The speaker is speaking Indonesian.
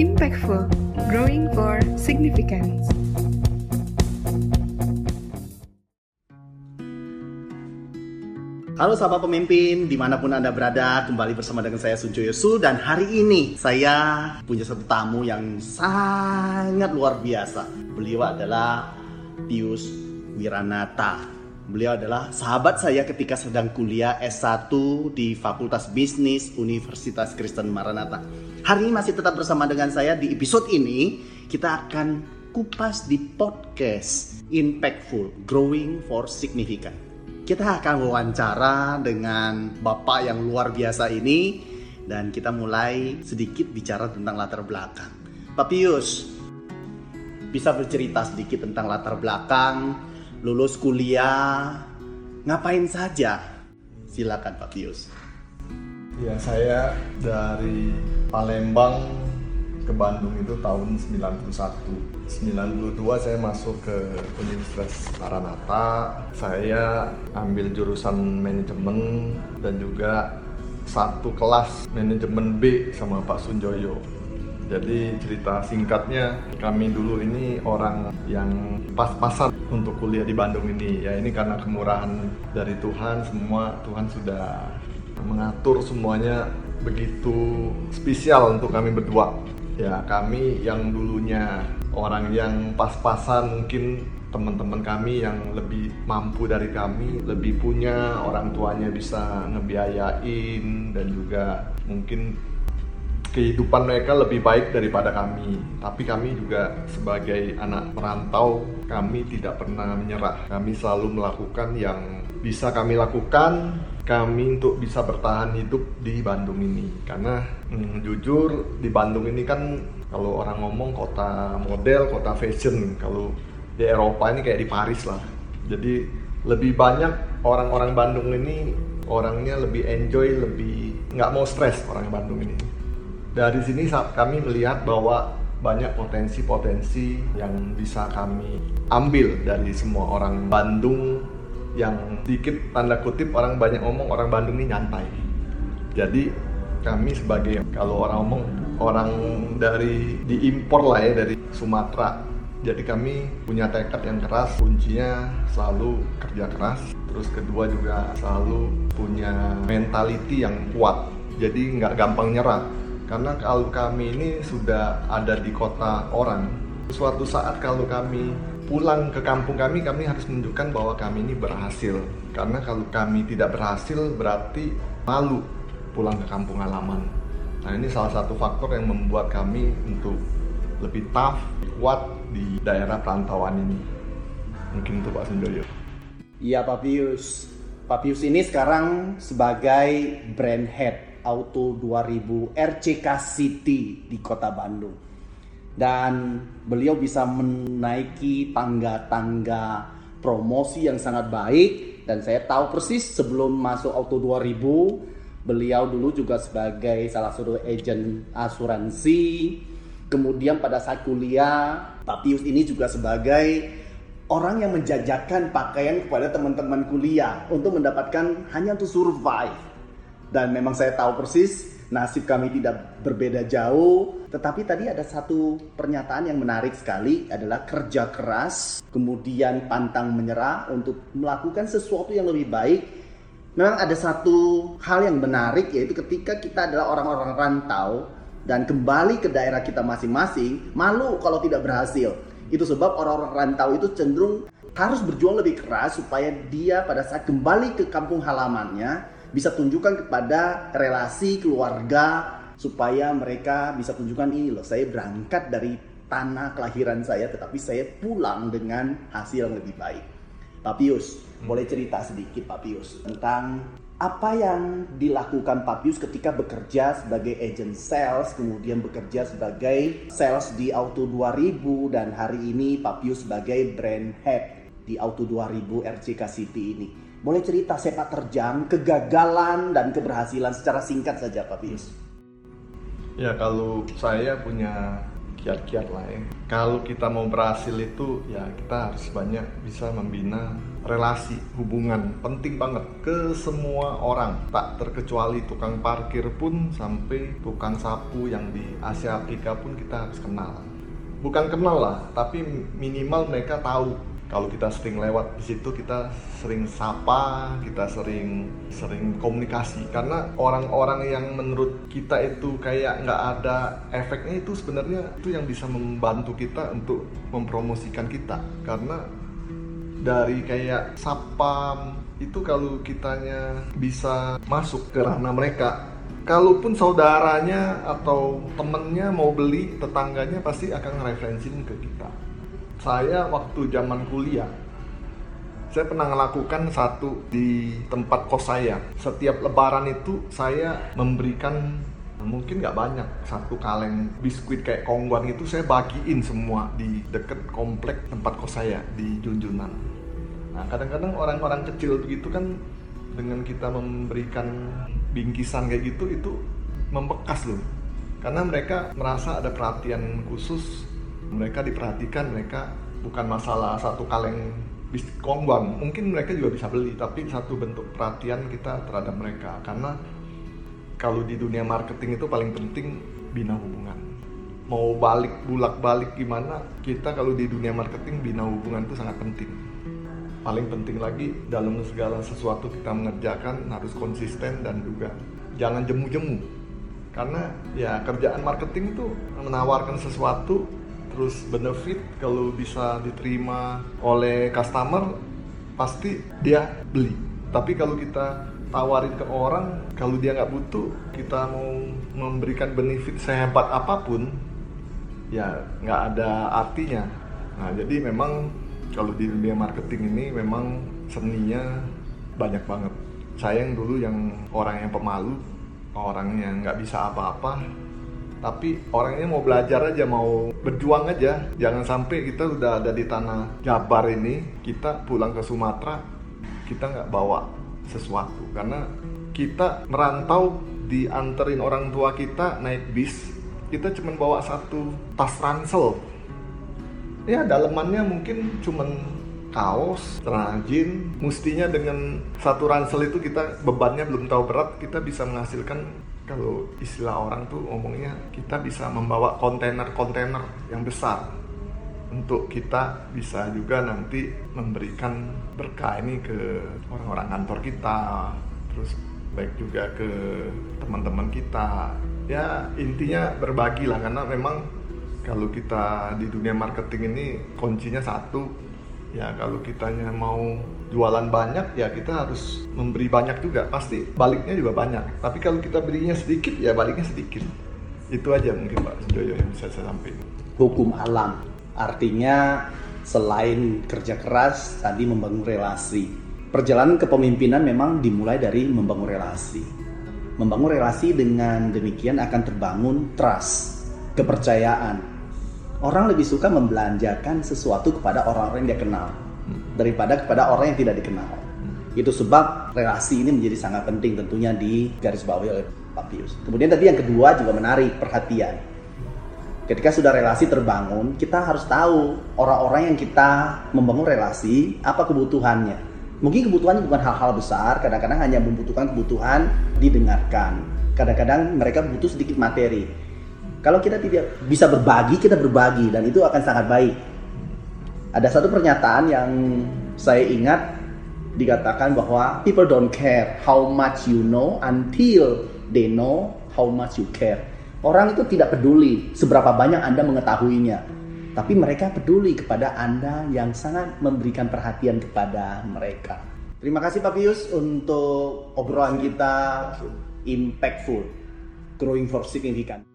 Impactful, growing for significance. Halo sahabat pemimpin, di mana pun Anda berada, kembali bersama dengan saya Sunjo Yosu Dan hari ini saya punya satu tamu yang sangat luar biasa Beliau adalah Pius Wiranata Beliau adalah sahabat saya ketika sedang kuliah S1 di Fakultas Bisnis Universitas Kristen Maranatha. Hari ini masih tetap bersama dengan saya di episode ini kita akan kupas di podcast Impactful Growing for Significant. Kita akan wawancara dengan Bapak yang luar biasa ini dan kita mulai sedikit bicara tentang latar belakang. Pak bisa bercerita sedikit tentang latar belakang lulus kuliah, ngapain saja? Silakan Pak Pius. Ya, saya dari Palembang ke Bandung itu tahun 91. 92 saya masuk ke Universitas Maranatha. Saya ambil jurusan manajemen dan juga satu kelas manajemen B sama Pak Sunjoyo. Jadi cerita singkatnya kami dulu ini orang yang pas-pasan untuk kuliah di Bandung ini. Ya ini karena kemurahan dari Tuhan semua Tuhan sudah mengatur semuanya begitu spesial untuk kami berdua. Ya kami yang dulunya orang yang pas-pasan mungkin teman-teman kami yang lebih mampu dari kami, lebih punya orang tuanya bisa ngebiayain dan juga mungkin kehidupan mereka lebih baik daripada kami. Tapi kami juga sebagai anak merantau, kami tidak pernah menyerah. Kami selalu melakukan yang bisa kami lakukan kami untuk bisa bertahan hidup di Bandung ini. Karena hmm, jujur di Bandung ini kan kalau orang ngomong kota model kota fashion kalau di Eropa ini kayak di Paris lah. Jadi lebih banyak orang-orang Bandung ini orangnya lebih enjoy lebih nggak mau stres orang Bandung ini. Dari sini kami melihat bahwa banyak potensi-potensi yang bisa kami ambil dari semua orang Bandung yang sedikit tanda kutip orang banyak ngomong orang Bandung ini nyantai. Jadi kami sebagai kalau orang ngomong orang dari diimpor lah ya dari Sumatera. Jadi kami punya tekad yang keras, kuncinya selalu kerja keras. Terus kedua juga selalu punya mentality yang kuat. Jadi nggak gampang nyerah karena kalau kami ini sudah ada di kota orang, suatu saat kalau kami pulang ke kampung kami, kami harus menunjukkan bahwa kami ini berhasil. Karena kalau kami tidak berhasil berarti malu pulang ke kampung halaman. Nah ini salah satu faktor yang membuat kami untuk lebih tough, kuat di daerah perantauan ini. Mungkin itu Pak Sundoyo. Iya Pak Pius. Pak Pius ini sekarang sebagai brand head Auto 2000 RCK City di kota Bandung. Dan beliau bisa menaiki tangga-tangga promosi yang sangat baik dan saya tahu persis sebelum masuk Auto 2000 beliau dulu juga sebagai salah satu agen asuransi. Kemudian pada saat kuliah, Pak Pius ini juga sebagai orang yang menjajakan pakaian kepada teman-teman kuliah untuk mendapatkan hanya untuk survive dan memang saya tahu persis nasib kami tidak berbeda jauh. Tetapi tadi ada satu pernyataan yang menarik sekali adalah kerja keras, kemudian pantang menyerah untuk melakukan sesuatu yang lebih baik. Memang ada satu hal yang menarik yaitu ketika kita adalah orang-orang rantau dan kembali ke daerah kita masing-masing, malu kalau tidak berhasil. Itu sebab orang-orang rantau itu cenderung harus berjuang lebih keras supaya dia pada saat kembali ke kampung halamannya bisa tunjukkan kepada relasi keluarga supaya mereka bisa tunjukkan ini loh saya berangkat dari tanah kelahiran saya tetapi saya pulang dengan hasil yang lebih baik. Pak Pius, hmm. boleh cerita sedikit Pak Pius tentang apa yang dilakukan Pak Pius ketika bekerja sebagai agent sales, kemudian bekerja sebagai sales di Auto 2000 dan hari ini Pak Pius sebagai brand head di Auto 2000 RCK City ini. Boleh cerita sepak terjang, kegagalan dan keberhasilan secara singkat saja Pak Pius. Ya kalau saya punya kiat-kiat ya. Kalau kita mau berhasil itu ya kita harus banyak bisa membina relasi, hubungan penting banget ke semua orang, tak terkecuali tukang parkir pun sampai tukang sapu yang di Asia Afrika pun kita harus kenal. Bukan kenal lah, tapi minimal mereka tahu kalau kita sering lewat di situ kita sering sapa, kita sering sering komunikasi. Karena orang-orang yang menurut kita itu kayak nggak ada efeknya itu sebenarnya itu yang bisa membantu kita untuk mempromosikan kita. Karena dari kayak sapa itu kalau kitanya bisa masuk ke ranah mereka kalaupun saudaranya atau temennya mau beli tetangganya pasti akan ngereferensin ke kita saya waktu zaman kuliah saya pernah melakukan satu di tempat kos saya. Setiap lebaran itu saya memberikan mungkin nggak banyak satu kaleng biskuit kayak kongguan itu saya bagiin semua di deket komplek tempat kos saya di Junjunan. Nah kadang-kadang orang-orang kecil begitu kan dengan kita memberikan bingkisan kayak gitu itu membekas loh karena mereka merasa ada perhatian khusus mereka diperhatikan mereka bukan masalah satu kaleng kongbang mungkin mereka juga bisa beli tapi satu bentuk perhatian kita terhadap mereka. Karena kalau di dunia marketing itu paling penting bina hubungan. Mau balik bulak balik gimana kita kalau di dunia marketing bina hubungan itu sangat penting. Paling penting lagi dalam segala sesuatu kita mengerjakan harus konsisten dan juga jangan jemu-jemu. Karena ya kerjaan marketing itu menawarkan sesuatu terus benefit kalau bisa diterima oleh customer pasti dia beli. Tapi kalau kita tawarin ke orang kalau dia nggak butuh kita mau memberikan benefit sehebat apa pun ya nggak ada artinya. Nah jadi memang kalau di dunia marketing ini memang seninya banyak banget. Saya yang dulu yang orang yang pemalu orang yang nggak bisa apa-apa tapi orangnya mau belajar aja mau berjuang aja. Jangan sampai kita udah ada di tanah Jabar ini kita pulang ke Sumatera kita nggak bawa sesuatu. Karena kita merantau dianterin orang tua kita naik bis kita cuma bawa satu tas ransel. Ya dalemannya mungkin cuman kaos, rajin, mestinya dengan satu ransel itu kita bebannya belum tahu berat, kita bisa menghasilkan kalau istilah orang tuh ngomongnya kita bisa membawa kontainer-kontainer yang besar. Untuk kita bisa juga nanti memberikan berkah ini ke orang-orang kantor kita terus baik juga ke teman-teman kita. Ya intinya berbagi lah karena memang kalau kita di dunia marketing ini kuncinya satu. Ya kalau kitanya mau jualan banyak ya kita harus memberi banyak juga pasti. Baliknya juga banyak. Tapi kalau kita berinya sedikit ya baliknya sedikit. Itu aja mungkin Pak Sudoyo yang bisa saya sampaikan. Hukum alam. Artinya selain kerja keras tadi membangun relasi. Perjalanan kepemimpinan memang dimulai dari membangun relasi. Membangun relasi dengan demikian akan terbangun trust kepercayaan. Orang lebih suka membelanjakan sesuatu kepada orang-orang yang dia kenal daripada kepada orang yang tidak dikenal. Itu sebab relasi ini menjadi sangat penting tentunya di garis bawahi oleh Pak Pius. Kemudian tadi yang kedua juga menarik perhatian. Ketika sudah relasi terbangun, kita harus tahu orang-orang yang kita membangun relasi apa kebutuhannya. Mungkin kebutuhannya bukan hal-hal besar, kadang-kadang hanya membutuhkan kebutuhan didengarkan. Kadang-kadang mereka butuh sedikit materi kalau kita tidak bisa berbagi, kita berbagi dan itu akan sangat baik. Ada satu pernyataan yang saya ingat dikatakan bahwa people don't care how much you know until they know how much you care. Orang itu tidak peduli seberapa banyak Anda mengetahuinya, tapi mereka peduli kepada Anda yang sangat memberikan perhatian kepada mereka. Terima kasih Pak Pius untuk obrolan kita impactful, growing for significant.